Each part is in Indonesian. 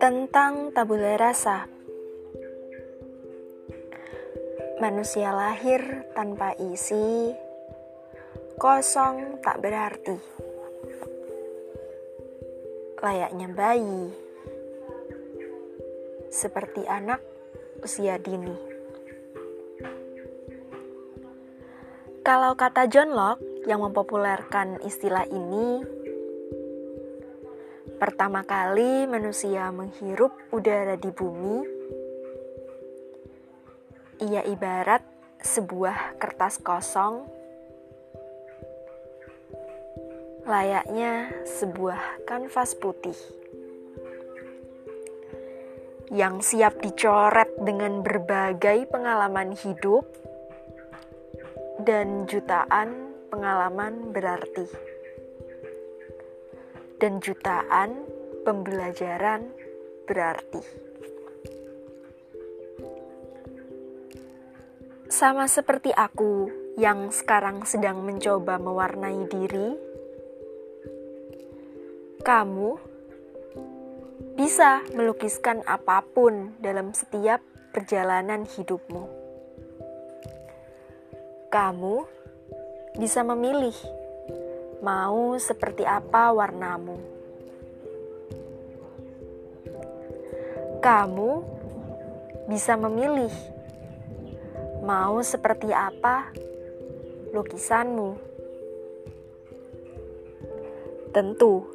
Tentang tabula rasa. Manusia lahir tanpa isi Kosong tak berarti. Layaknya bayi Seperti anak usia dini. Kalau kata John Locke yang mempopulerkan istilah ini Pertama kali manusia menghirup udara di bumi, ia ibarat sebuah kertas kosong, layaknya sebuah kanvas putih yang siap dicoret dengan berbagai pengalaman hidup dan jutaan pengalaman berarti dan jutaan pembelajaran berarti. Sama seperti aku yang sekarang sedang mencoba mewarnai diri, kamu bisa melukiskan apa pun dalam setiap perjalanan hidupmu. Kamu bisa memilih mau seperti apa warnamu. Kamu bisa memilih mau seperti apa lukisanmu. Tentu,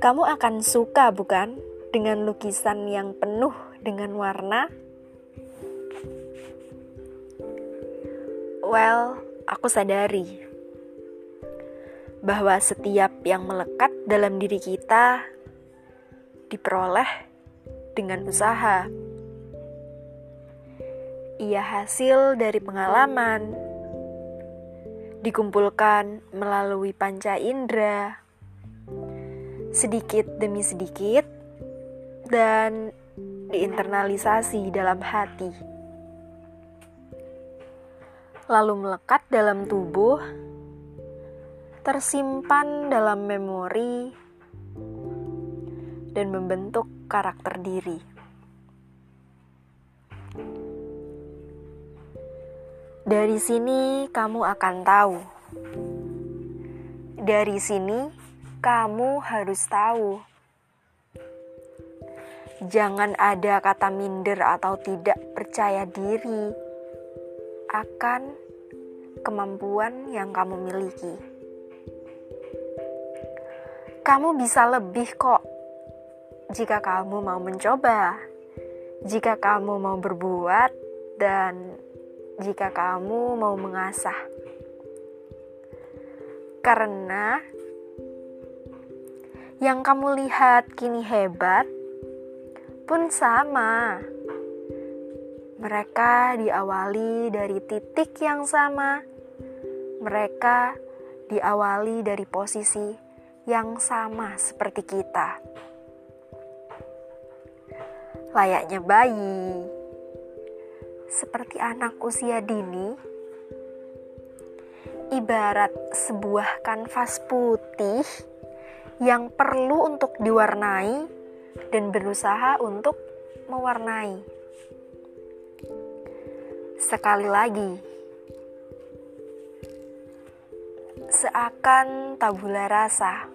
kamu akan suka, bukan, dengan lukisan yang penuh dengan warna. Well, aku sadari bahwa setiap yang melekat dalam diri kita diperoleh dengan usaha. Ia hasil dari pengalaman, dikumpulkan melalui panca indera, sedikit demi sedikit, dan diinternalisasi dalam hati. Lalu melekat dalam tubuh tersimpan dalam memori dan membentuk karakter diri. Dari sini kamu akan tahu. Dari sini kamu harus tahu. Jangan ada kata minder atau tidak percaya diri akan kemampuan yang kamu miliki kamu bisa lebih kok jika kamu mau mencoba, jika kamu mau berbuat, dan jika kamu mau mengasah. Karena yang kamu lihat kini hebat pun sama. Mereka diawali dari titik yang sama. Mereka diawali dari posisi yang sama seperti kita. Layaknya bayi, seperti anak usia dini, ibarat sebuah kanvas putih yang perlu untuk diwarnai dan berusaha untuk mewarnai. Sekali lagi, seakan tabula rasa.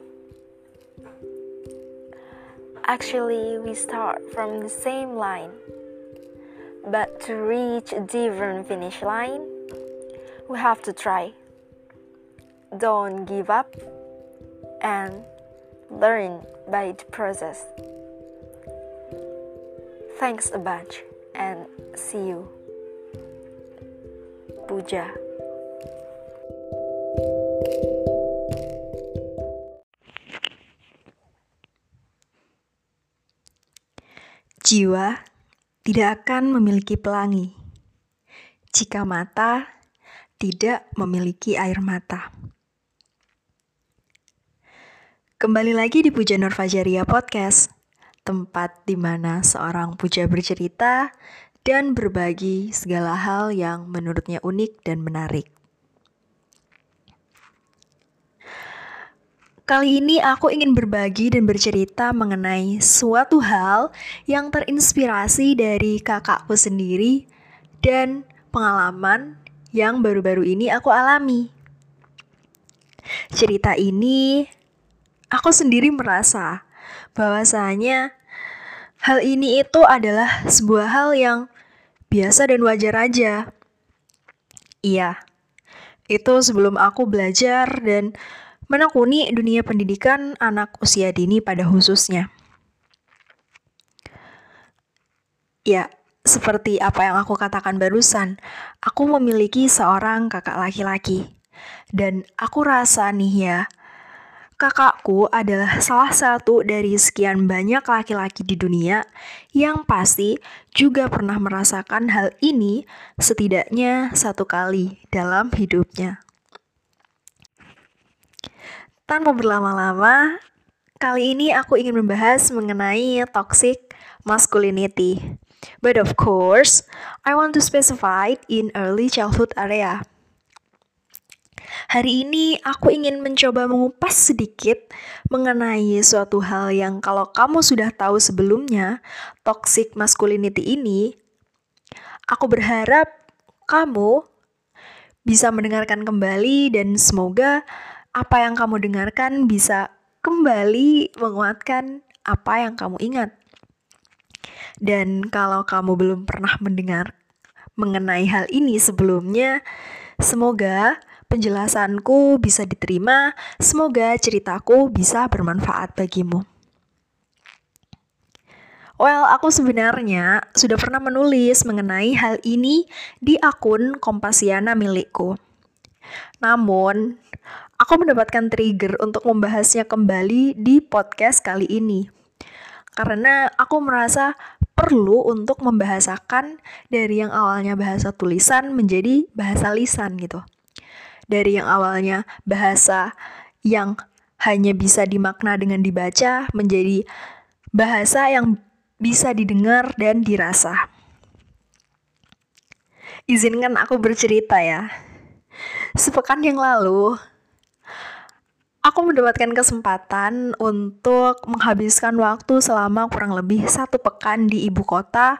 Actually, we start from the same line. But to reach a different finish line, we have to try. Don't give up and learn by the process. Thanks a bunch and see you. Puja. Jiwa tidak akan memiliki pelangi jika mata tidak memiliki air mata. Kembali lagi di Puja Nur Fajaria Podcast, tempat di mana seorang puja bercerita dan berbagi segala hal yang menurutnya unik dan menarik. Kali ini aku ingin berbagi dan bercerita mengenai suatu hal yang terinspirasi dari kakakku sendiri dan pengalaman yang baru-baru ini aku alami. Cerita ini aku sendiri merasa bahwasanya hal ini itu adalah sebuah hal yang biasa dan wajar aja. Iya, itu sebelum aku belajar dan menekuni dunia pendidikan anak usia dini pada khususnya. Ya, seperti apa yang aku katakan barusan, aku memiliki seorang kakak laki-laki. Dan aku rasa nih ya, kakakku adalah salah satu dari sekian banyak laki-laki di dunia yang pasti juga pernah merasakan hal ini setidaknya satu kali dalam hidupnya. Tanpa berlama-lama, kali ini aku ingin membahas mengenai toxic masculinity. But of course, I want to specify in early childhood area. Hari ini aku ingin mencoba mengupas sedikit mengenai suatu hal yang kalau kamu sudah tahu sebelumnya, toxic masculinity ini, aku berharap kamu bisa mendengarkan kembali dan semoga apa yang kamu dengarkan bisa kembali menguatkan apa yang kamu ingat. Dan kalau kamu belum pernah mendengar mengenai hal ini sebelumnya, semoga penjelasanku bisa diterima, semoga ceritaku bisa bermanfaat bagimu. Well, aku sebenarnya sudah pernah menulis mengenai hal ini di akun Kompasiana milikku. Namun, aku mendapatkan trigger untuk membahasnya kembali di podcast kali ini. Karena aku merasa perlu untuk membahasakan dari yang awalnya bahasa tulisan menjadi bahasa lisan gitu. Dari yang awalnya bahasa yang hanya bisa dimakna dengan dibaca menjadi bahasa yang bisa didengar dan dirasa. Izinkan aku bercerita ya. Sepekan yang lalu, aku mendapatkan kesempatan untuk menghabiskan waktu selama kurang lebih satu pekan di ibu kota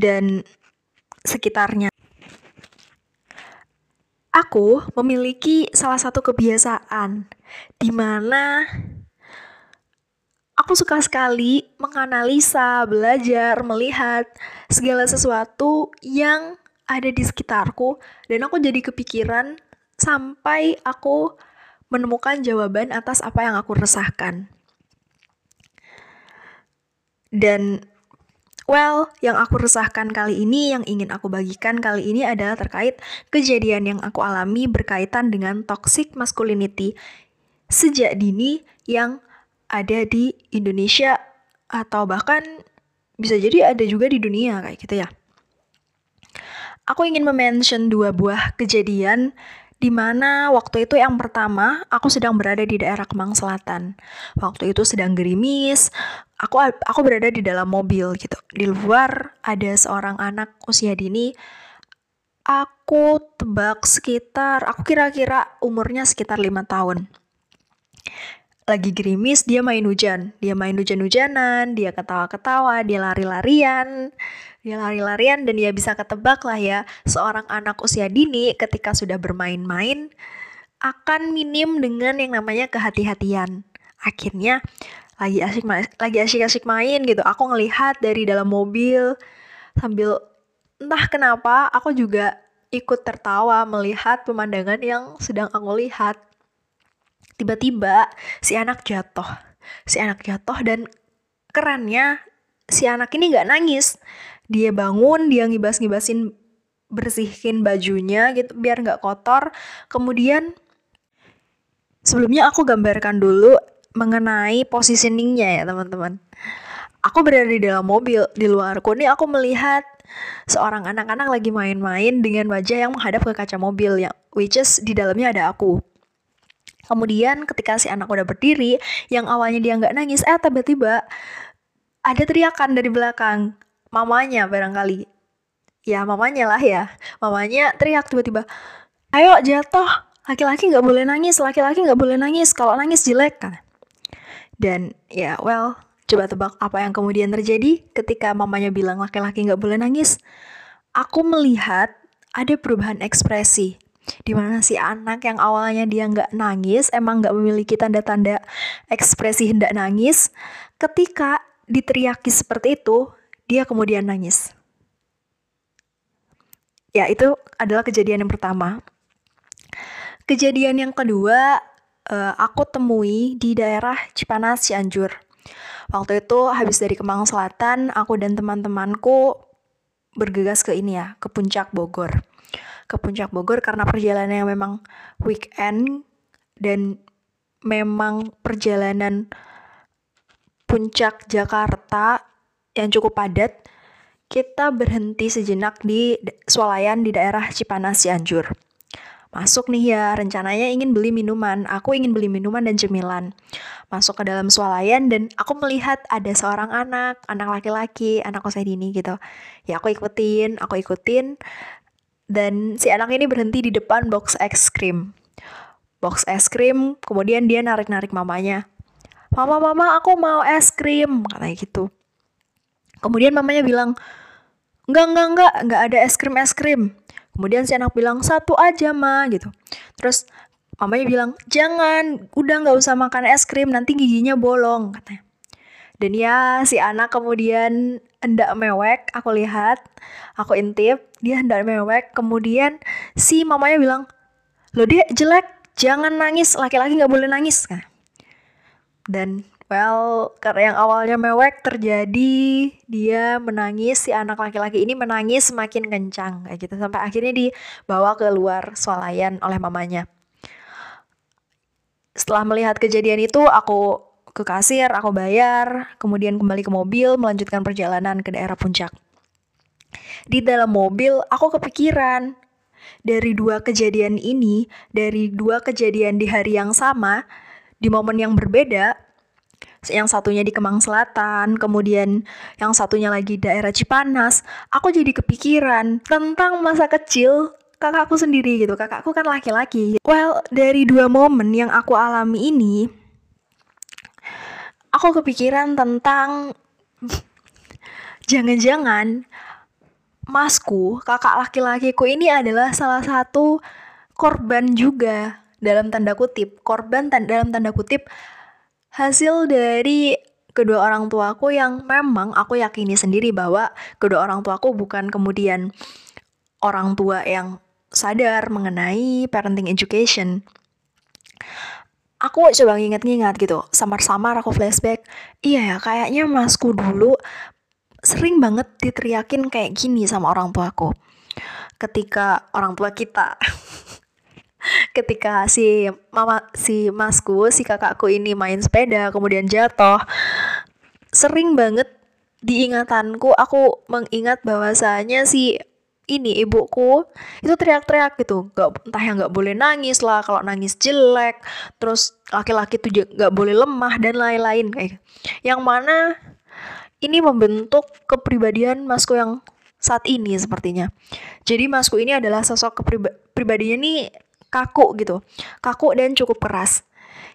dan sekitarnya. Aku memiliki salah satu kebiasaan di mana aku suka sekali menganalisa, belajar, melihat segala sesuatu yang ada di sekitarku dan aku jadi kepikiran sampai aku menemukan jawaban atas apa yang aku resahkan. Dan well, yang aku resahkan kali ini, yang ingin aku bagikan kali ini adalah terkait kejadian yang aku alami berkaitan dengan toxic masculinity sejak dini yang ada di Indonesia atau bahkan bisa jadi ada juga di dunia kayak gitu ya. Aku ingin memention dua buah kejadian di mana waktu itu yang pertama aku sedang berada di daerah Kemang Selatan. Waktu itu sedang gerimis, aku aku berada di dalam mobil gitu. Di luar ada seorang anak usia dini. Aku tebak sekitar, aku kira-kira umurnya sekitar lima tahun. Lagi gerimis, dia main hujan. Dia main hujan-hujanan, dia ketawa-ketawa, dia lari-larian dia lari-larian dan dia bisa ketebak lah ya seorang anak usia dini ketika sudah bermain-main akan minim dengan yang namanya kehati-hatian. Akhirnya lagi asik lagi asik-asik main gitu. Aku ngelihat dari dalam mobil sambil entah kenapa aku juga ikut tertawa melihat pemandangan yang sedang aku lihat. Tiba-tiba si anak jatuh. Si anak jatuh dan kerennya si anak ini nggak nangis. Dia bangun dia ngibas-ngibasin bersihin bajunya gitu biar nggak kotor. Kemudian sebelumnya aku gambarkan dulu mengenai positioningnya ya teman-teman. Aku berada di dalam mobil di luarku nih aku melihat seorang anak-anak lagi main-main dengan wajah yang menghadap ke kaca mobil yang which is di dalamnya ada aku Kemudian ketika si anak udah berdiri, yang awalnya dia nggak nangis, eh tiba-tiba ada teriakan dari belakang mamanya barangkali. Ya mamanya lah ya. Mamanya teriak tiba-tiba ayo jatuh. Laki-laki nggak boleh nangis, laki-laki nggak boleh nangis, kalau nangis jelek. Kan. Dan ya, well, coba tebak apa yang kemudian terjadi ketika mamanya bilang laki-laki nggak boleh nangis. Aku melihat ada perubahan ekspresi di mana si anak yang awalnya dia nggak nangis, emang nggak memiliki tanda-tanda ekspresi hendak nangis, ketika diteriaki seperti itu, dia kemudian nangis. Ya, itu adalah kejadian yang pertama. Kejadian yang kedua, uh, aku temui di daerah Cipanas, Cianjur. Waktu itu habis dari Kemang Selatan, aku dan teman-temanku bergegas ke ini ya, ke puncak Bogor. Ke puncak Bogor karena perjalanan yang memang weekend dan memang perjalanan puncak Jakarta yang cukup padat, kita berhenti sejenak di swalayan di daerah Cipanas Cianjur. Masuk nih ya, rencananya ingin beli minuman. Aku ingin beli minuman dan cemilan. Masuk ke dalam swalayan dan aku melihat ada seorang anak, anak laki-laki, anak usia dini gitu. Ya aku ikutin, aku ikutin. Dan si anak ini berhenti di depan box es krim. Box es krim, kemudian dia narik-narik mamanya. Mama, mama, aku mau es krim, katanya gitu. Kemudian mamanya bilang, enggak, enggak, enggak, enggak ada es krim, es krim. Kemudian si anak bilang satu aja ma gitu. Terus mamanya bilang jangan, udah nggak usah makan es krim nanti giginya bolong katanya. Dan ya si anak kemudian hendak mewek, aku lihat, aku intip, dia hendak mewek. Kemudian si mamanya bilang, lo dia jelek, jangan nangis, laki-laki nggak boleh nangis kan. Dan Well, karena yang awalnya mewek terjadi dia menangis, si anak laki-laki ini menangis semakin kencang kayak gitu sampai akhirnya dibawa ke luar swalayan oleh mamanya. Setelah melihat kejadian itu, aku ke kasir, aku bayar, kemudian kembali ke mobil melanjutkan perjalanan ke daerah puncak. Di dalam mobil, aku kepikiran dari dua kejadian ini, dari dua kejadian di hari yang sama, di momen yang berbeda, yang satunya di Kemang Selatan, kemudian yang satunya lagi daerah Cipanas, aku jadi kepikiran tentang masa kecil kakakku sendiri gitu. Kakakku kan laki-laki. Well, dari dua momen yang aku alami ini, aku kepikiran tentang jangan-jangan masku, kakak laki-lakiku ini adalah salah satu korban juga dalam tanda kutip, korban dalam tanda kutip hasil dari kedua orang tuaku yang memang aku yakini sendiri bahwa kedua orang tuaku bukan kemudian orang tua yang sadar mengenai parenting education. Aku coba nginget-nginget gitu, samar-samar aku flashback. Iya ya, kayaknya masku dulu sering banget diteriakin kayak gini sama orang tuaku. Ketika orang tua kita ketika si mama si masku si kakakku ini main sepeda kemudian jatuh sering banget diingatanku aku mengingat bahwasanya si ini ibuku itu teriak-teriak gitu nggak entah yang nggak boleh nangis lah kalau nangis jelek terus laki-laki tuh nggak boleh lemah dan lain-lain kayak gitu. yang mana ini membentuk kepribadian masku yang saat ini sepertinya. Jadi masku ini adalah sosok kepribadiannya nih kaku gitu. Kaku dan cukup keras.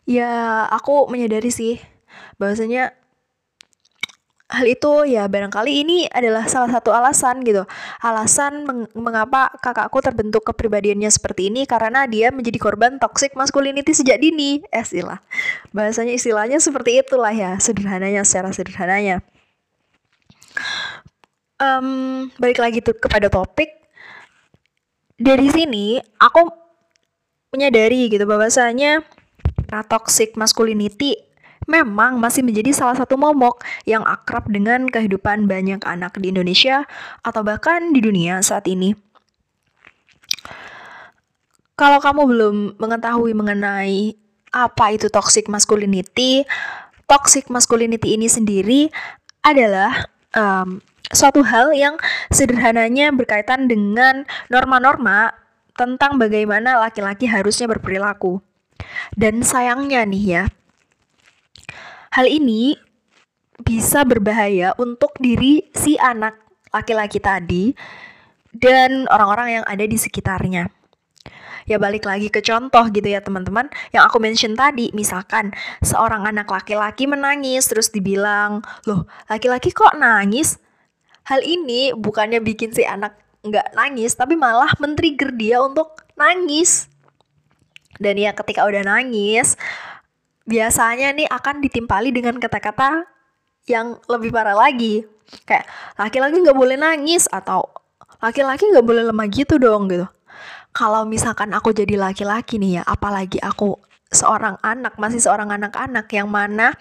Ya aku menyadari sih bahwasanya hal itu ya barangkali ini adalah salah satu alasan gitu. Alasan meng mengapa kakakku terbentuk kepribadiannya seperti ini karena dia menjadi korban toxic masculinity sejak dini eh istilah. Bahasanya istilahnya seperti itulah ya sederhananya secara sederhananya um, balik lagi tuh kepada topik dari sini aku menyadari gitu bahwasanya toxic masculinity memang masih menjadi salah satu momok yang akrab dengan kehidupan banyak anak di Indonesia atau bahkan di dunia saat ini. Kalau kamu belum mengetahui mengenai apa itu toxic masculinity, toxic masculinity ini sendiri adalah um, suatu hal yang sederhananya berkaitan dengan norma-norma tentang bagaimana laki-laki harusnya berperilaku. Dan sayangnya nih ya, hal ini bisa berbahaya untuk diri si anak laki-laki tadi dan orang-orang yang ada di sekitarnya. Ya balik lagi ke contoh gitu ya teman-teman Yang aku mention tadi Misalkan seorang anak laki-laki menangis Terus dibilang Loh laki-laki kok nangis? Hal ini bukannya bikin si anak nggak nangis Tapi malah men-trigger dia untuk nangis. Dan ya ketika udah nangis Biasanya nih akan ditimpali dengan kata-kata yang lebih parah lagi. Kayak laki-laki nggak boleh nangis Atau laki-laki nggak boleh lemah gitu dong gitu. Kalau misalkan aku jadi laki-laki nih ya, apalagi aku seorang anak, masih seorang anak-anak yang mana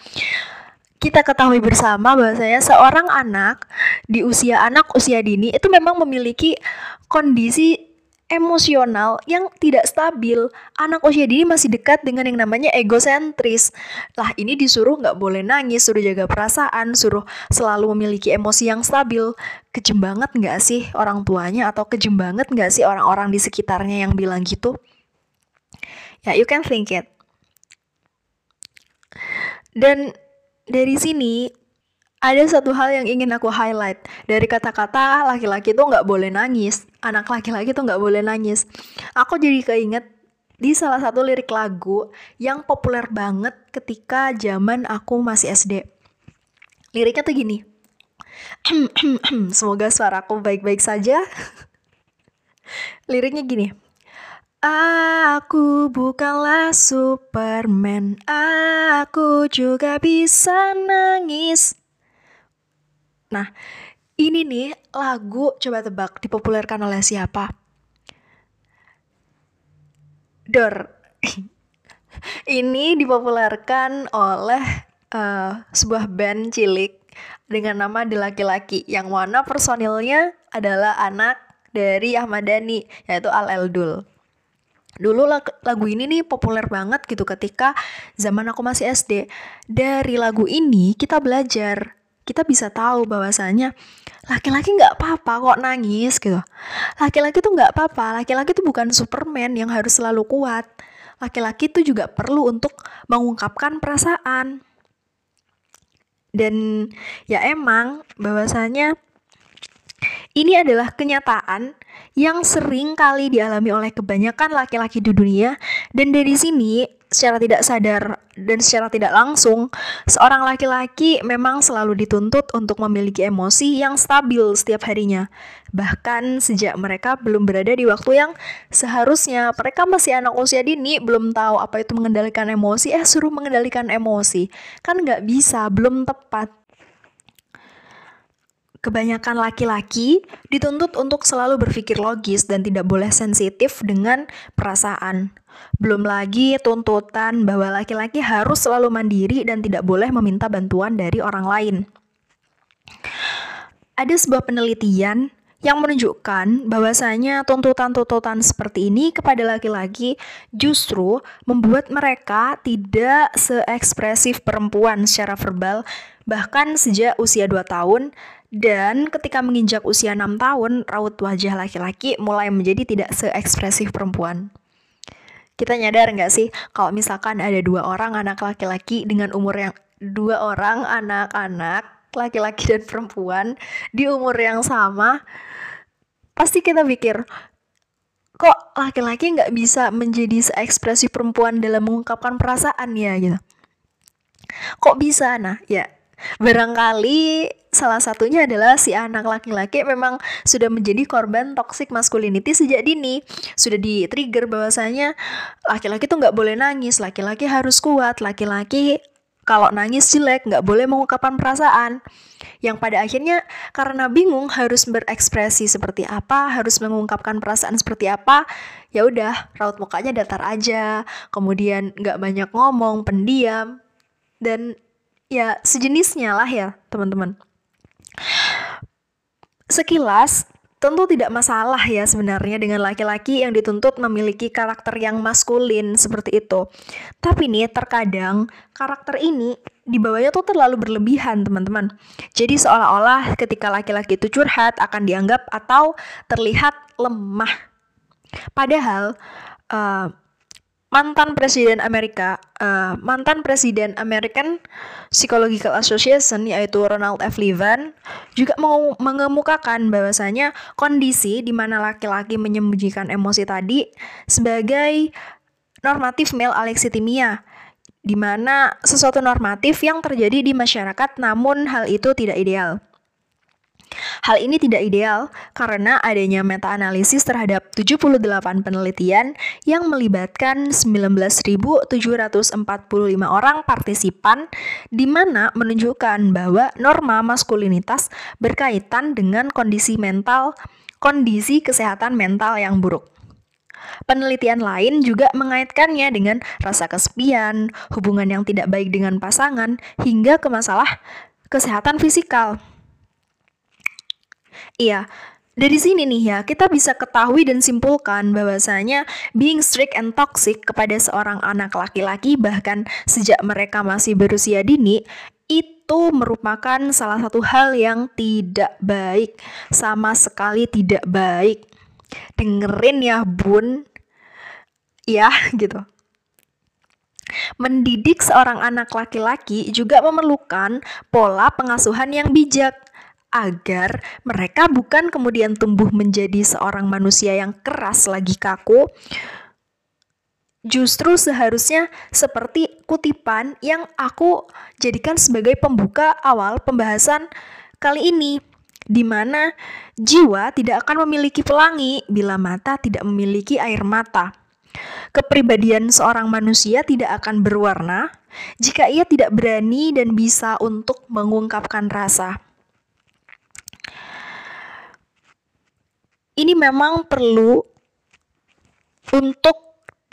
kita ketahui bersama bahwasanya seorang anak di usia anak usia dini itu memang memiliki kondisi emosional yang tidak stabil. Anak usia dini masih dekat dengan yang namanya egosentris. Lah ini disuruh nggak boleh nangis, suruh jaga perasaan, suruh selalu memiliki emosi yang stabil. Kejem banget nggak sih orang tuanya atau kejem banget nggak sih orang-orang di sekitarnya yang bilang gitu? Ya, you can think it. Dan dari sini ada satu hal yang ingin aku highlight. Dari kata-kata laki-laki tuh nggak boleh nangis anak laki-laki tuh nggak boleh nangis. Aku jadi keinget di salah satu lirik lagu yang populer banget ketika zaman aku masih SD liriknya tuh gini. Semoga suaraku baik-baik saja. Liriknya gini Aku bukanlah Superman, aku juga bisa nangis. Nah, ini nih lagu coba tebak dipopulerkan oleh siapa? Dor. ini dipopulerkan oleh uh, sebuah band cilik dengan nama The Laki-Laki yang mana personilnya adalah anak dari Ahmad Dhani yaitu Al Eldul. Dulu lagu ini nih populer banget gitu ketika zaman aku masih SD. Dari lagu ini kita belajar kita bisa tahu bahwasanya laki-laki nggak apa-apa kok nangis gitu. Laki-laki tuh nggak apa-apa, laki-laki tuh bukan Superman yang harus selalu kuat. Laki-laki tuh juga perlu untuk mengungkapkan perasaan. Dan ya emang bahwasanya ini adalah kenyataan yang sering kali dialami oleh kebanyakan laki-laki di dunia dan dari sini secara tidak sadar dan secara tidak langsung, seorang laki-laki memang selalu dituntut untuk memiliki emosi yang stabil setiap harinya. Bahkan sejak mereka belum berada di waktu yang seharusnya mereka masih anak usia dini, belum tahu apa itu mengendalikan emosi, eh suruh mengendalikan emosi. Kan nggak bisa, belum tepat. Kebanyakan laki-laki dituntut untuk selalu berpikir logis dan tidak boleh sensitif dengan perasaan. Belum lagi tuntutan bahwa laki-laki harus selalu mandiri dan tidak boleh meminta bantuan dari orang lain. Ada sebuah penelitian yang menunjukkan bahwasanya tuntutan-tuntutan seperti ini kepada laki-laki justru membuat mereka tidak seekspresif perempuan secara verbal bahkan sejak usia 2 tahun dan ketika menginjak usia 6 tahun, raut wajah laki-laki mulai menjadi tidak seekspresif perempuan. Kita nyadar nggak sih kalau misalkan ada dua orang anak laki-laki dengan umur yang dua orang anak-anak laki-laki dan perempuan di umur yang sama, pasti kita pikir kok laki-laki nggak bisa menjadi seekspresif perempuan dalam mengungkapkan perasaan ya gitu. Kok bisa? Nah, ya Barangkali salah satunya adalah si anak laki-laki memang sudah menjadi korban toxic masculinity sejak dini. Sudah di-trigger bahwasanya laki-laki tuh nggak boleh nangis, laki-laki harus kuat, laki-laki kalau nangis jelek nggak boleh mengungkapkan perasaan. Yang pada akhirnya karena bingung harus berekspresi seperti apa, harus mengungkapkan perasaan seperti apa, ya udah raut mukanya datar aja, kemudian nggak banyak ngomong, pendiam, dan ya sejenisnya lah ya teman-teman. Sekilas tentu tidak masalah ya sebenarnya dengan laki-laki yang dituntut memiliki karakter yang maskulin seperti itu. Tapi nih terkadang karakter ini dibawanya tuh terlalu berlebihan teman-teman. Jadi seolah-olah ketika laki-laki itu curhat akan dianggap atau terlihat lemah. Padahal uh, mantan presiden Amerika, uh, mantan presiden American Psychological Association yaitu Ronald F. Levin juga mengemukakan bahwasanya kondisi di mana laki-laki menyembunyikan emosi tadi sebagai normatif male alexithymia di mana sesuatu normatif yang terjadi di masyarakat namun hal itu tidak ideal. Hal ini tidak ideal karena adanya meta-analisis terhadap 78 penelitian yang melibatkan 19.745 orang partisipan di mana menunjukkan bahwa norma maskulinitas berkaitan dengan kondisi mental, kondisi kesehatan mental yang buruk. Penelitian lain juga mengaitkannya dengan rasa kesepian, hubungan yang tidak baik dengan pasangan, hingga ke masalah kesehatan fisikal. Iya, dari sini nih ya, kita bisa ketahui dan simpulkan bahwasanya being strict and toxic kepada seorang anak laki-laki bahkan sejak mereka masih berusia dini itu merupakan salah satu hal yang tidak baik, sama sekali tidak baik. Dengerin ya, Bun. Ya, gitu. Mendidik seorang anak laki-laki juga memerlukan pola pengasuhan yang bijak agar mereka bukan kemudian tumbuh menjadi seorang manusia yang keras lagi kaku. Justru seharusnya seperti kutipan yang aku jadikan sebagai pembuka awal pembahasan kali ini, di mana jiwa tidak akan memiliki pelangi bila mata tidak memiliki air mata. Kepribadian seorang manusia tidak akan berwarna jika ia tidak berani dan bisa untuk mengungkapkan rasa. Ini memang perlu untuk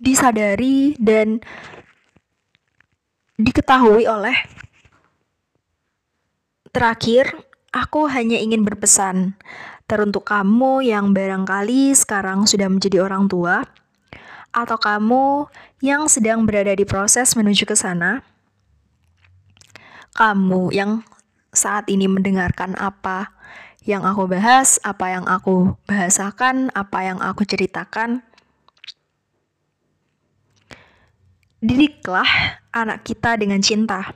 disadari dan diketahui oleh terakhir aku hanya ingin berpesan. Teruntuk kamu yang barangkali sekarang sudah menjadi orang tua atau kamu yang sedang berada di proses menuju ke sana kamu yang saat ini mendengarkan apa yang aku bahas, apa yang aku bahasakan, apa yang aku ceritakan. Didiklah anak kita dengan cinta.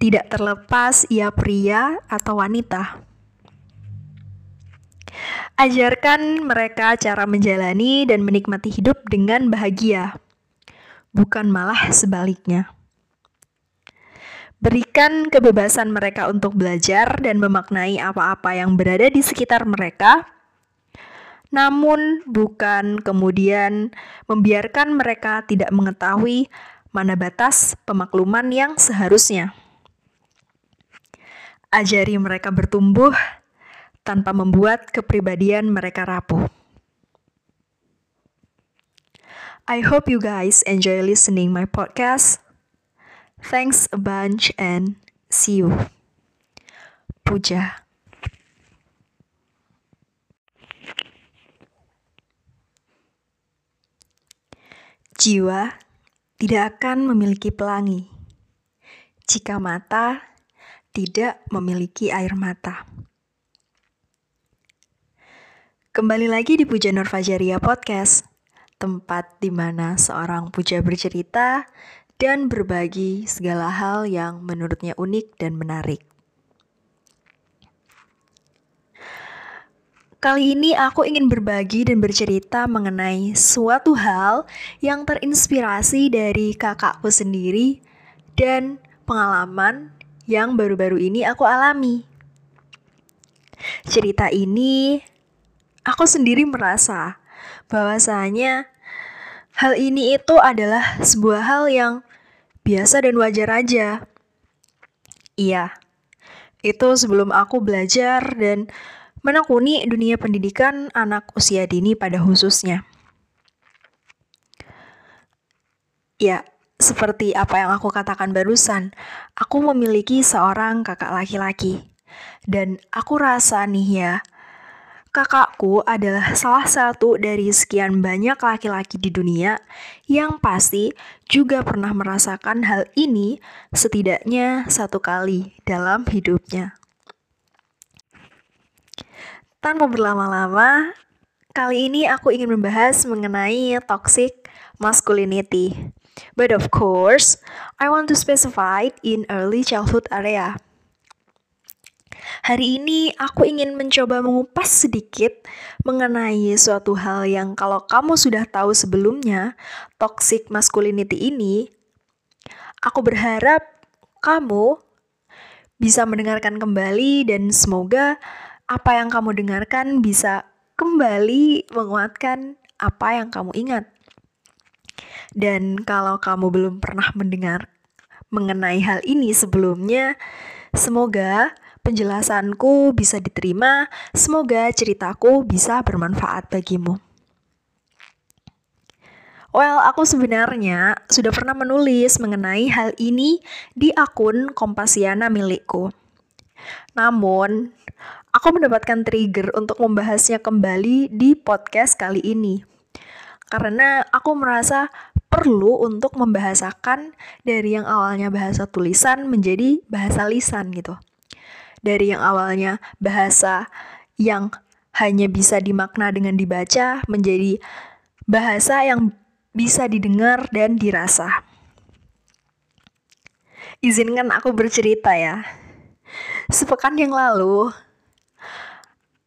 Tidak terlepas ia pria atau wanita. Ajarkan mereka cara menjalani dan menikmati hidup dengan bahagia, bukan malah sebaliknya. Berikan kebebasan mereka untuk belajar dan memaknai apa-apa yang berada di sekitar mereka, namun bukan kemudian membiarkan mereka tidak mengetahui mana batas pemakluman yang seharusnya. Ajari mereka bertumbuh tanpa membuat kepribadian mereka rapuh. I hope you guys enjoy listening my podcast. Thanks a bunch and see you. Puja. Jiwa tidak akan memiliki pelangi jika mata tidak memiliki air mata. Kembali lagi di Puja Nur Fajaria Podcast, tempat di mana seorang puja bercerita dan berbagi segala hal yang menurutnya unik dan menarik. Kali ini aku ingin berbagi dan bercerita mengenai suatu hal yang terinspirasi dari kakakku sendiri dan pengalaman yang baru-baru ini aku alami. Cerita ini aku sendiri merasa bahwasanya hal ini itu adalah sebuah hal yang biasa dan wajar aja. Iya, itu sebelum aku belajar dan menekuni dunia pendidikan anak usia dini pada khususnya. Ya, seperti apa yang aku katakan barusan, aku memiliki seorang kakak laki-laki. Dan aku rasa nih ya, Kakakku adalah salah satu dari sekian banyak laki-laki di dunia yang pasti juga pernah merasakan hal ini setidaknya satu kali dalam hidupnya. Tanpa berlama-lama, Kali ini aku ingin membahas mengenai toxic masculinity. But of course, I want to specify in early childhood area. Hari ini aku ingin mencoba mengupas sedikit mengenai suatu hal yang kalau kamu sudah tahu sebelumnya, toxic masculinity ini, aku berharap kamu bisa mendengarkan kembali dan semoga apa yang kamu dengarkan bisa kembali menguatkan apa yang kamu ingat. Dan kalau kamu belum pernah mendengar mengenai hal ini sebelumnya, semoga penjelasanku bisa diterima, semoga ceritaku bisa bermanfaat bagimu. Well, aku sebenarnya sudah pernah menulis mengenai hal ini di akun Kompasiana milikku. Namun, aku mendapatkan trigger untuk membahasnya kembali di podcast kali ini. Karena aku merasa perlu untuk membahasakan dari yang awalnya bahasa tulisan menjadi bahasa lisan gitu. Dari yang awalnya bahasa yang hanya bisa dimakna dengan dibaca menjadi bahasa yang bisa didengar dan dirasa. Izinkan aku bercerita ya. Sepekan yang lalu,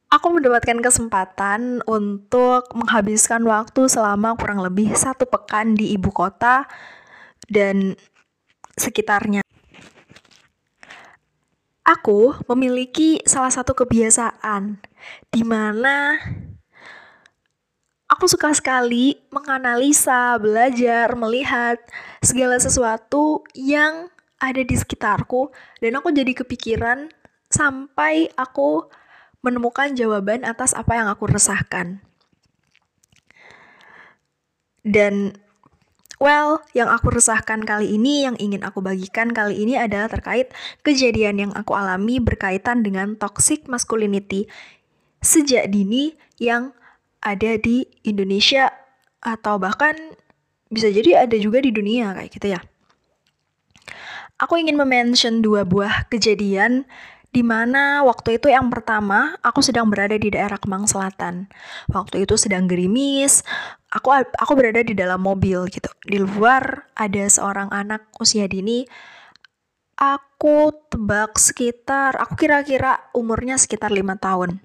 aku mendapatkan kesempatan untuk menghabiskan waktu selama kurang lebih satu pekan di ibu kota dan sekitarnya. Aku memiliki salah satu kebiasaan di mana aku suka sekali menganalisa, belajar, melihat segala sesuatu yang ada di sekitarku dan aku jadi kepikiran sampai aku menemukan jawaban atas apa yang aku resahkan. Dan well, yang aku resahkan kali ini, yang ingin aku bagikan kali ini adalah terkait kejadian yang aku alami berkaitan dengan toxic masculinity sejak dini yang ada di Indonesia atau bahkan bisa jadi ada juga di dunia kayak gitu ya. Aku ingin memention dua buah kejadian di mana waktu itu yang pertama aku sedang berada di daerah Kemang Selatan. Waktu itu sedang gerimis, aku aku berada di dalam mobil gitu. Di luar ada seorang anak usia dini. Aku tebak sekitar, aku kira-kira umurnya sekitar lima tahun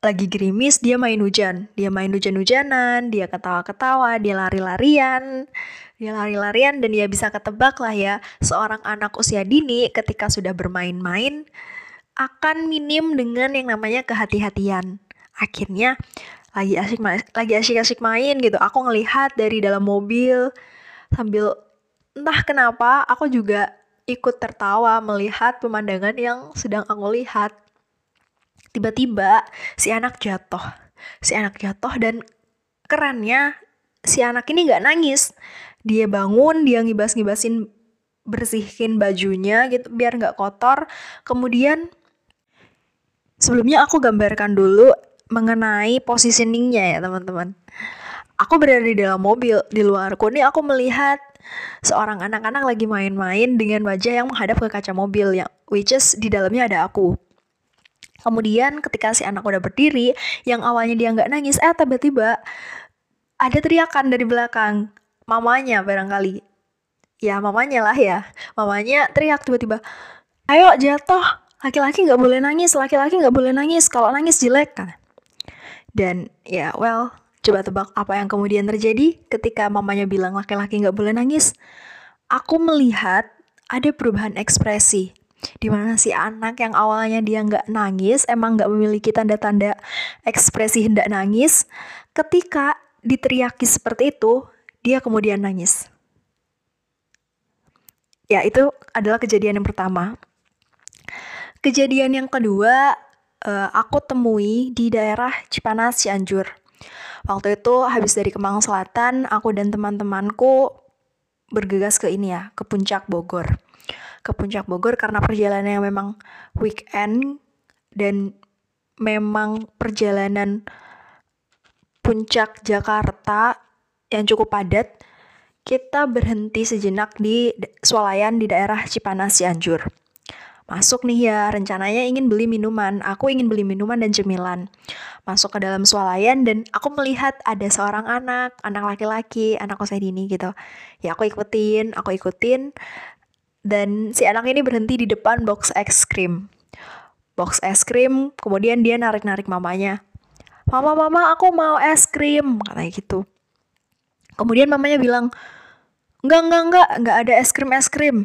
lagi gerimis dia main hujan. Dia main hujan-hujanan dia ketawa-ketawa dia lari-larian. Dia lari-larian dan dia bisa ketebak lah ya. Seorang anak usia dini ketika sudah bermain-main akan minim dengan yang namanya kehati-hatian. Akhirnya lagi asik lagi asik-asik main gitu. Aku ngelihat dari dalam mobil sambil entah kenapa aku juga ikut tertawa melihat pemandangan yang sedang aku lihat tiba-tiba si anak jatuh. Si anak jatuh dan kerennya si anak ini nggak nangis. Dia bangun dia ngibas-ngibasin bersihin bajunya gitu biar nggak kotor. Kemudian sebelumnya aku gambarkan dulu mengenai positioningnya ya teman-teman. Aku berada di dalam mobil di luar nih aku melihat seorang anak-anak lagi main-main dengan wajah yang menghadap ke kaca mobil yang which is di dalamnya ada aku Kemudian ketika si anak udah berdiri, yang awalnya dia nggak nangis, eh tiba-tiba ada teriakan dari belakang. Mamanya barangkali. Ya mamanya lah ya. Mamanya teriak tiba-tiba, ayo jatuh, laki-laki nggak boleh nangis, laki-laki nggak boleh nangis, kalau nangis jelek kan. Dan ya well, coba tebak apa yang kemudian terjadi ketika mamanya bilang laki-laki nggak boleh nangis. Aku melihat ada perubahan ekspresi Di mana si anak yang awalnya dia nggak nangis, emang nggak memiliki tanda-tanda ekspresi hendak nangis, ketika diteriaki seperti itu, dia kemudian nangis. Ya, itu adalah kejadian yang pertama. Kejadian yang kedua, uh, aku temui di daerah Cipanas, Cianjur. Waktu itu habis dari Kemang Selatan, aku dan teman-temanku bergegas ke ini ya, ke puncak Bogor ke puncak Bogor karena perjalanan yang memang weekend dan memang perjalanan puncak Jakarta yang cukup padat, kita berhenti sejenak di swalayan di daerah Cipanas Cianjur. Masuk nih ya, rencananya ingin beli minuman. Aku ingin beli minuman dan cemilan. Masuk ke dalam swalayan dan aku melihat ada seorang anak, anak laki-laki, anak usia dini gitu. Ya aku ikutin, aku ikutin. Dan si anak ini berhenti di depan box es krim. Box es krim, kemudian dia narik-narik mamanya. Mama, mama, aku mau es krim, katanya gitu. Kemudian mamanya bilang, enggak, enggak, enggak, enggak ada es krim, es krim.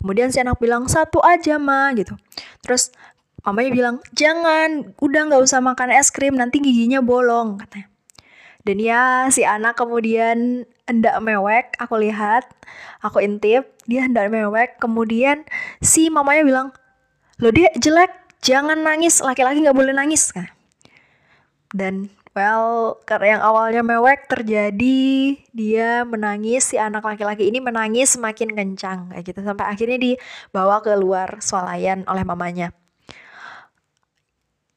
Kemudian si anak bilang satu aja ma gitu. Terus mamanya bilang jangan, udah nggak usah makan es krim nanti giginya bolong katanya. Dan ya si anak kemudian hendak mewek, aku lihat, aku intip, dia hendak mewek. Kemudian si mamanya bilang, lo dia jelek, jangan nangis, laki-laki nggak boleh nangis. Dan Well, karena yang awalnya mewek terjadi dia menangis, si anak laki-laki ini menangis semakin kencang kayak gitu sampai akhirnya dibawa keluar swalayan oleh mamanya.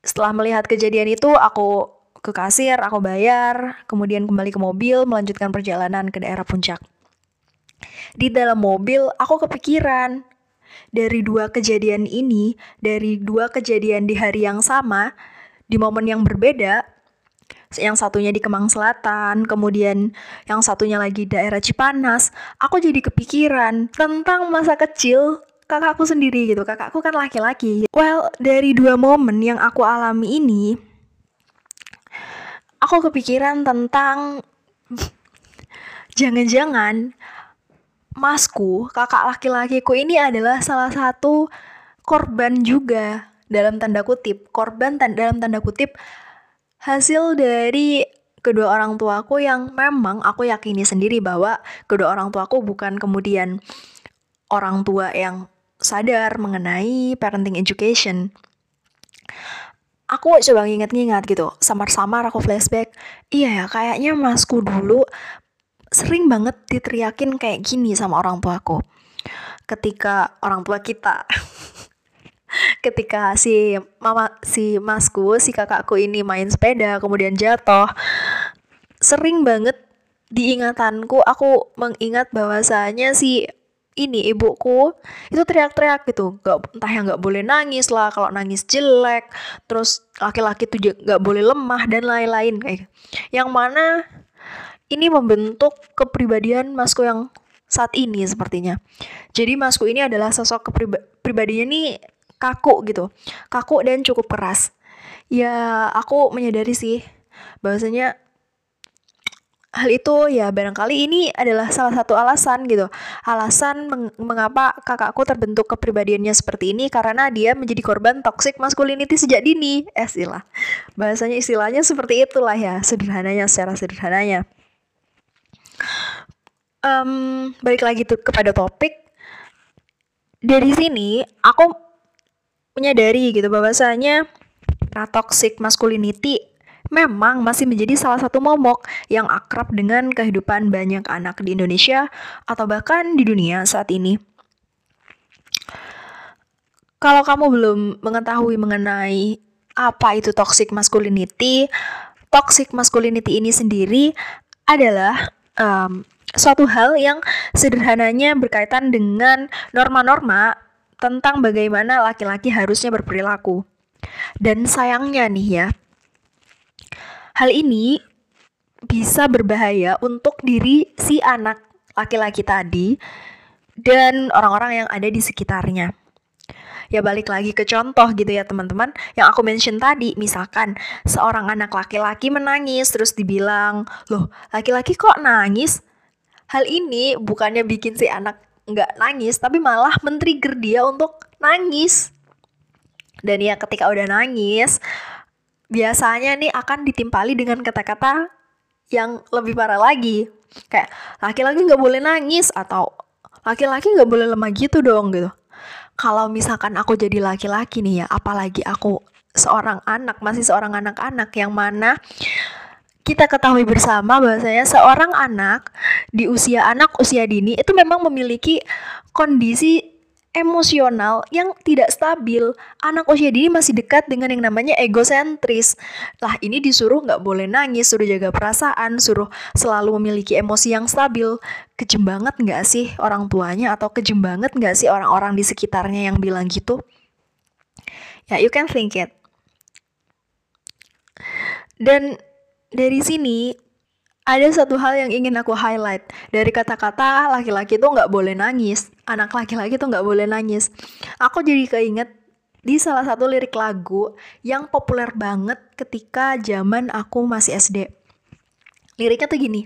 Setelah melihat kejadian itu, aku ke kasir, aku bayar, kemudian kembali ke mobil melanjutkan perjalanan ke daerah puncak. Di dalam mobil, aku kepikiran dari dua kejadian ini, dari dua kejadian di hari yang sama, di momen yang berbeda, yang satunya di Kemang Selatan, kemudian yang satunya lagi daerah Cipanas, aku jadi kepikiran tentang masa kecil kakakku sendiri gitu. Kakakku kan laki-laki. Well, dari dua momen yang aku alami ini, aku kepikiran tentang jangan-jangan masku, kakak laki-lakiku ini adalah salah satu korban juga dalam tanda kutip, korban dalam tanda kutip hasil dari kedua orang tuaku yang memang aku yakini sendiri bahwa kedua orang tuaku bukan kemudian orang tua yang sadar mengenai parenting education. Aku coba nginget-nginget gitu, samar-samar aku flashback. Iya ya, kayaknya masku dulu sering banget diteriakin kayak gini sama orang tuaku. Ketika orang tua kita ketika si mama si masku si kakakku ini main sepeda kemudian jatuh sering banget diingatanku aku mengingat bahwasanya si ini ibuku itu teriak-teriak gitu. Gak, entah yang nggak boleh nangis lah kalau nangis jelek terus laki-laki tuh nggak boleh lemah dan lain-lain kayak yang mana ini membentuk kepribadian masku yang saat ini sepertinya. Jadi masku ini adalah sosok kepribadiannya nih kaku gitu. Kaku dan cukup keras. Ya aku menyadari sih bahwasanya hal itu ya barangkali ini adalah salah satu alasan gitu. Alasan meng mengapa kakakku terbentuk kepribadiannya seperti ini karena dia menjadi korban toxic masculinity sejak dini. Eh istilah bahasanya istilahnya seperti itulah ya sederhananya secara sederhananya. Um, balik lagi tuh kepada topik. Dari sini aku menyadari gitu bahwasanya toxic masculinity memang masih menjadi salah satu momok yang akrab dengan kehidupan banyak anak di Indonesia atau bahkan di dunia saat ini. Kalau kamu belum mengetahui mengenai apa itu toxic masculinity, toxic masculinity ini sendiri adalah um, suatu hal yang sederhananya berkaitan dengan norma-norma tentang bagaimana laki-laki harusnya berperilaku. Dan sayangnya nih ya, hal ini bisa berbahaya untuk diri si anak laki-laki tadi dan orang-orang yang ada di sekitarnya. Ya balik lagi ke contoh gitu ya teman-teman Yang aku mention tadi Misalkan seorang anak laki-laki menangis Terus dibilang Loh laki-laki kok nangis? Hal ini bukannya bikin si anak nggak nangis tapi malah men-trigger dia untuk nangis dan ya ketika udah nangis biasanya nih akan ditimpali dengan kata-kata yang lebih parah lagi. Kayak laki-laki nggak boleh nangis atau laki-laki nggak boleh lemah gitu dong gitu. Kalau misalkan aku jadi laki-laki nih ya apalagi aku seorang anak masih seorang anak-anak yang mana kita ketahui bersama bahwasanya seorang anak di usia anak usia dini itu memang memiliki kondisi emosional yang tidak stabil. Anak usia dini masih dekat dengan yang namanya egosentris. Lah ini disuruh nggak boleh nangis, suruh jaga perasaan, suruh selalu memiliki emosi yang stabil. Kejem banget nggak sih orang tuanya atau kejem banget nggak sih orang-orang di sekitarnya yang bilang gitu? Ya, you can think it. Dan dari sini ada satu hal yang ingin aku highlight. Dari kata-kata laki-laki tuh nggak boleh nangis. Anak laki-laki tuh nggak boleh nangis. Aku jadi keinget di salah satu lirik lagu yang populer banget ketika zaman aku masih SD liriknya tuh gini.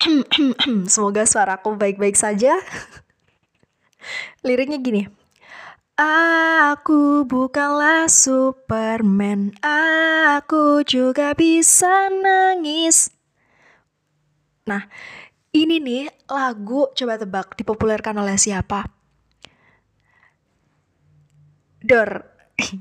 Semoga suaraku baik-baik saja. Liriknya gini. Aku bukanlah Superman, aku juga bisa nangis. Nah, ini nih lagu coba tebak dipopulerkan oleh siapa? Dor.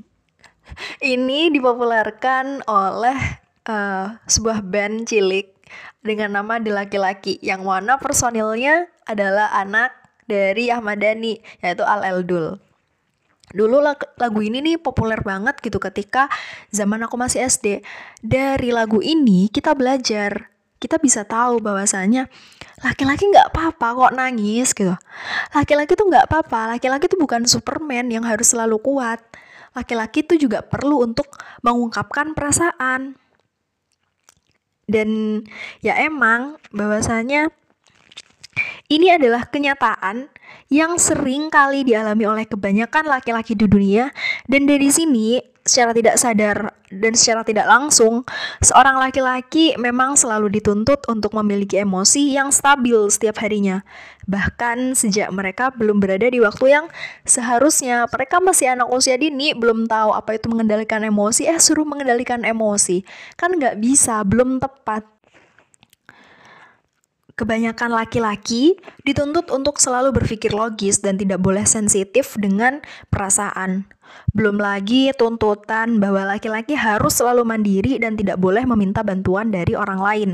ini dipopulerkan oleh uh, sebuah band cilik dengan nama The Laki-Laki yang mana personilnya adalah anak dari Ahmad Dhani yaitu Al Eldul. Dulu lagu ini nih populer banget gitu ketika zaman aku masih SD. Dari lagu ini kita belajar kita bisa tahu bahwasanya laki-laki nggak apa-apa kok nangis gitu. Laki-laki tuh nggak apa-apa, laki-laki tuh bukan Superman yang harus selalu kuat. Laki-laki tuh juga perlu untuk mengungkapkan perasaan. Dan ya emang bahwasanya ini adalah kenyataan yang sering kali dialami oleh kebanyakan laki-laki di dunia dan dari sini secara tidak sadar dan secara tidak langsung, seorang laki-laki memang selalu dituntut untuk memiliki emosi yang stabil setiap harinya. Bahkan sejak mereka belum berada di waktu yang seharusnya mereka masih anak usia dini, belum tahu apa itu mengendalikan emosi, eh suruh mengendalikan emosi. Kan nggak bisa, belum tepat. Kebanyakan laki-laki dituntut untuk selalu berpikir logis dan tidak boleh sensitif dengan perasaan. Belum lagi tuntutan bahwa laki-laki harus selalu mandiri dan tidak boleh meminta bantuan dari orang lain.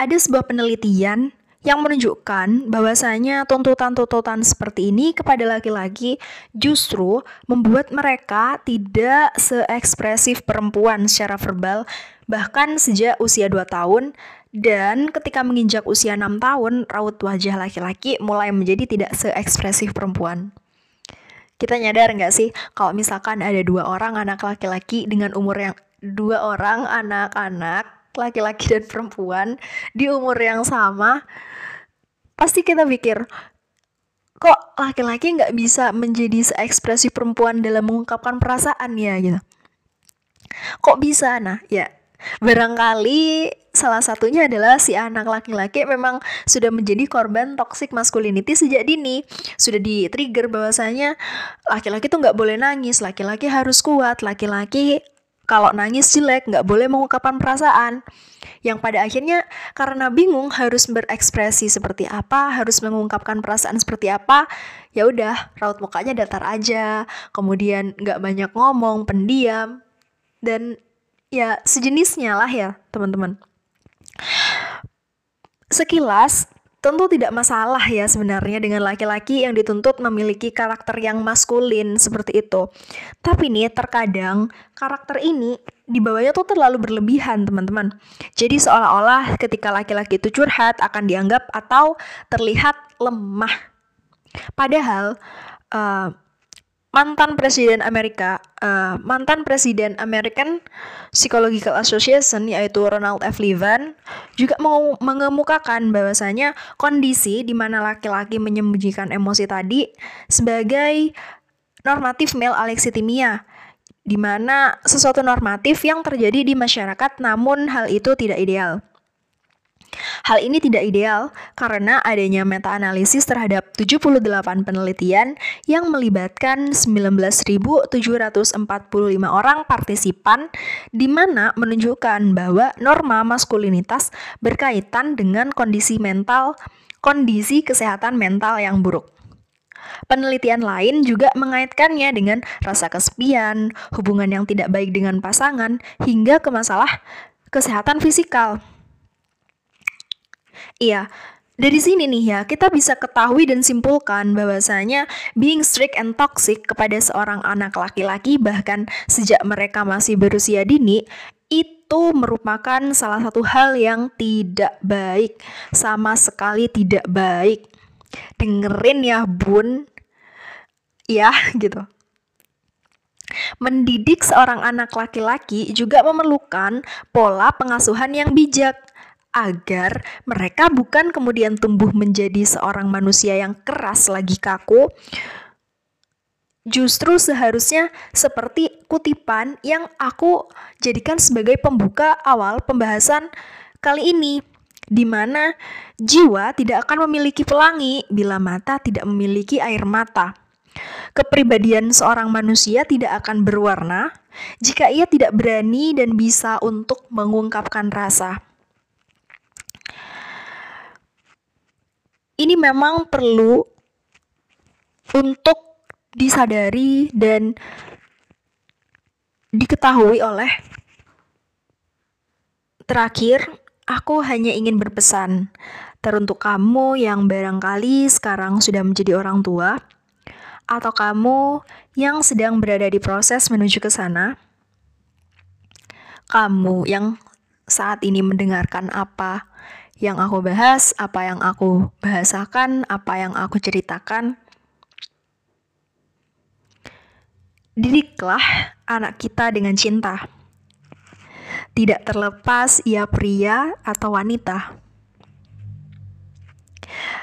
Ada sebuah penelitian yang menunjukkan bahwasanya tuntutan-tuntutan seperti ini kepada laki-laki justru membuat mereka tidak seekspresif perempuan secara verbal bahkan sejak usia 2 tahun dan ketika menginjak usia 6 tahun, raut wajah laki-laki mulai menjadi tidak seekspresif perempuan. Kita nyadar nggak sih kalau misalkan ada dua orang anak laki-laki dengan umur yang dua orang anak-anak laki-laki dan perempuan di umur yang sama, pasti kita pikir kok laki-laki nggak bisa menjadi seekspresif perempuan dalam mengungkapkan perasaan ya gitu. Kok bisa? Nah, ya Barangkali salah satunya adalah si anak laki-laki memang sudah menjadi korban toxic masculinity sejak dini. Sudah di-trigger bahwasanya laki-laki tuh nggak boleh nangis, laki-laki harus kuat, laki-laki kalau nangis jelek nggak boleh mengungkapkan perasaan. Yang pada akhirnya karena bingung harus berekspresi seperti apa, harus mengungkapkan perasaan seperti apa, ya udah raut mukanya datar aja, kemudian nggak banyak ngomong, pendiam, dan ya sejenisnya lah ya teman-teman. Sekilas tentu tidak masalah ya sebenarnya dengan laki-laki yang dituntut memiliki karakter yang maskulin seperti itu. Tapi nih terkadang karakter ini dibawanya tuh terlalu berlebihan teman-teman. Jadi seolah-olah ketika laki-laki itu curhat akan dianggap atau terlihat lemah. Padahal uh, mantan presiden Amerika, uh, mantan presiden American Psychological Association yaitu Ronald F. Levin juga mengemukakan bahwasanya kondisi di mana laki-laki menyembunyikan emosi tadi sebagai normatif male alexithymia di mana sesuatu normatif yang terjadi di masyarakat namun hal itu tidak ideal. Hal ini tidak ideal karena adanya meta-analisis terhadap 78 penelitian yang melibatkan 19.745 orang partisipan di mana menunjukkan bahwa norma maskulinitas berkaitan dengan kondisi mental, kondisi kesehatan mental yang buruk. Penelitian lain juga mengaitkannya dengan rasa kesepian, hubungan yang tidak baik dengan pasangan, hingga ke masalah kesehatan fisikal. Iya, dari sini nih ya, kita bisa ketahui dan simpulkan bahwasanya being strict and toxic kepada seorang anak laki-laki bahkan sejak mereka masih berusia dini itu merupakan salah satu hal yang tidak baik, sama sekali tidak baik. Dengerin ya, Bun. Ya, gitu. Mendidik seorang anak laki-laki juga memerlukan pola pengasuhan yang bijak agar mereka bukan kemudian tumbuh menjadi seorang manusia yang keras lagi kaku. Justru seharusnya seperti kutipan yang aku jadikan sebagai pembuka awal pembahasan kali ini, di mana jiwa tidak akan memiliki pelangi bila mata tidak memiliki air mata. Kepribadian seorang manusia tidak akan berwarna jika ia tidak berani dan bisa untuk mengungkapkan rasa. Ini memang perlu untuk disadari dan diketahui oleh terakhir aku hanya ingin berpesan. Teruntuk kamu yang barangkali sekarang sudah menjadi orang tua atau kamu yang sedang berada di proses menuju ke sana kamu yang saat ini mendengarkan apa yang aku bahas, apa yang aku bahasakan, apa yang aku ceritakan. Didiklah anak kita dengan cinta. Tidak terlepas ia pria atau wanita.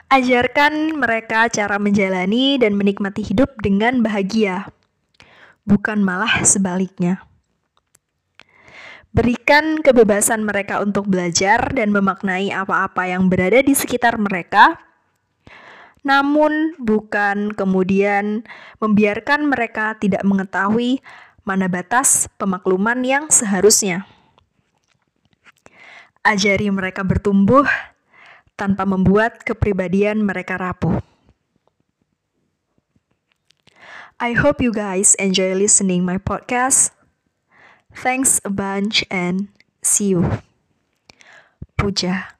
Ajarkan mereka cara menjalani dan menikmati hidup dengan bahagia, bukan malah sebaliknya. Berikan kebebasan mereka untuk belajar dan memaknai apa-apa yang berada di sekitar mereka, namun bukan kemudian membiarkan mereka tidak mengetahui mana batas pemakluman yang seharusnya. Ajari mereka bertumbuh tanpa membuat kepribadian mereka rapuh. I hope you guys enjoy listening my podcast. Thanks a bunch and see you. Puja.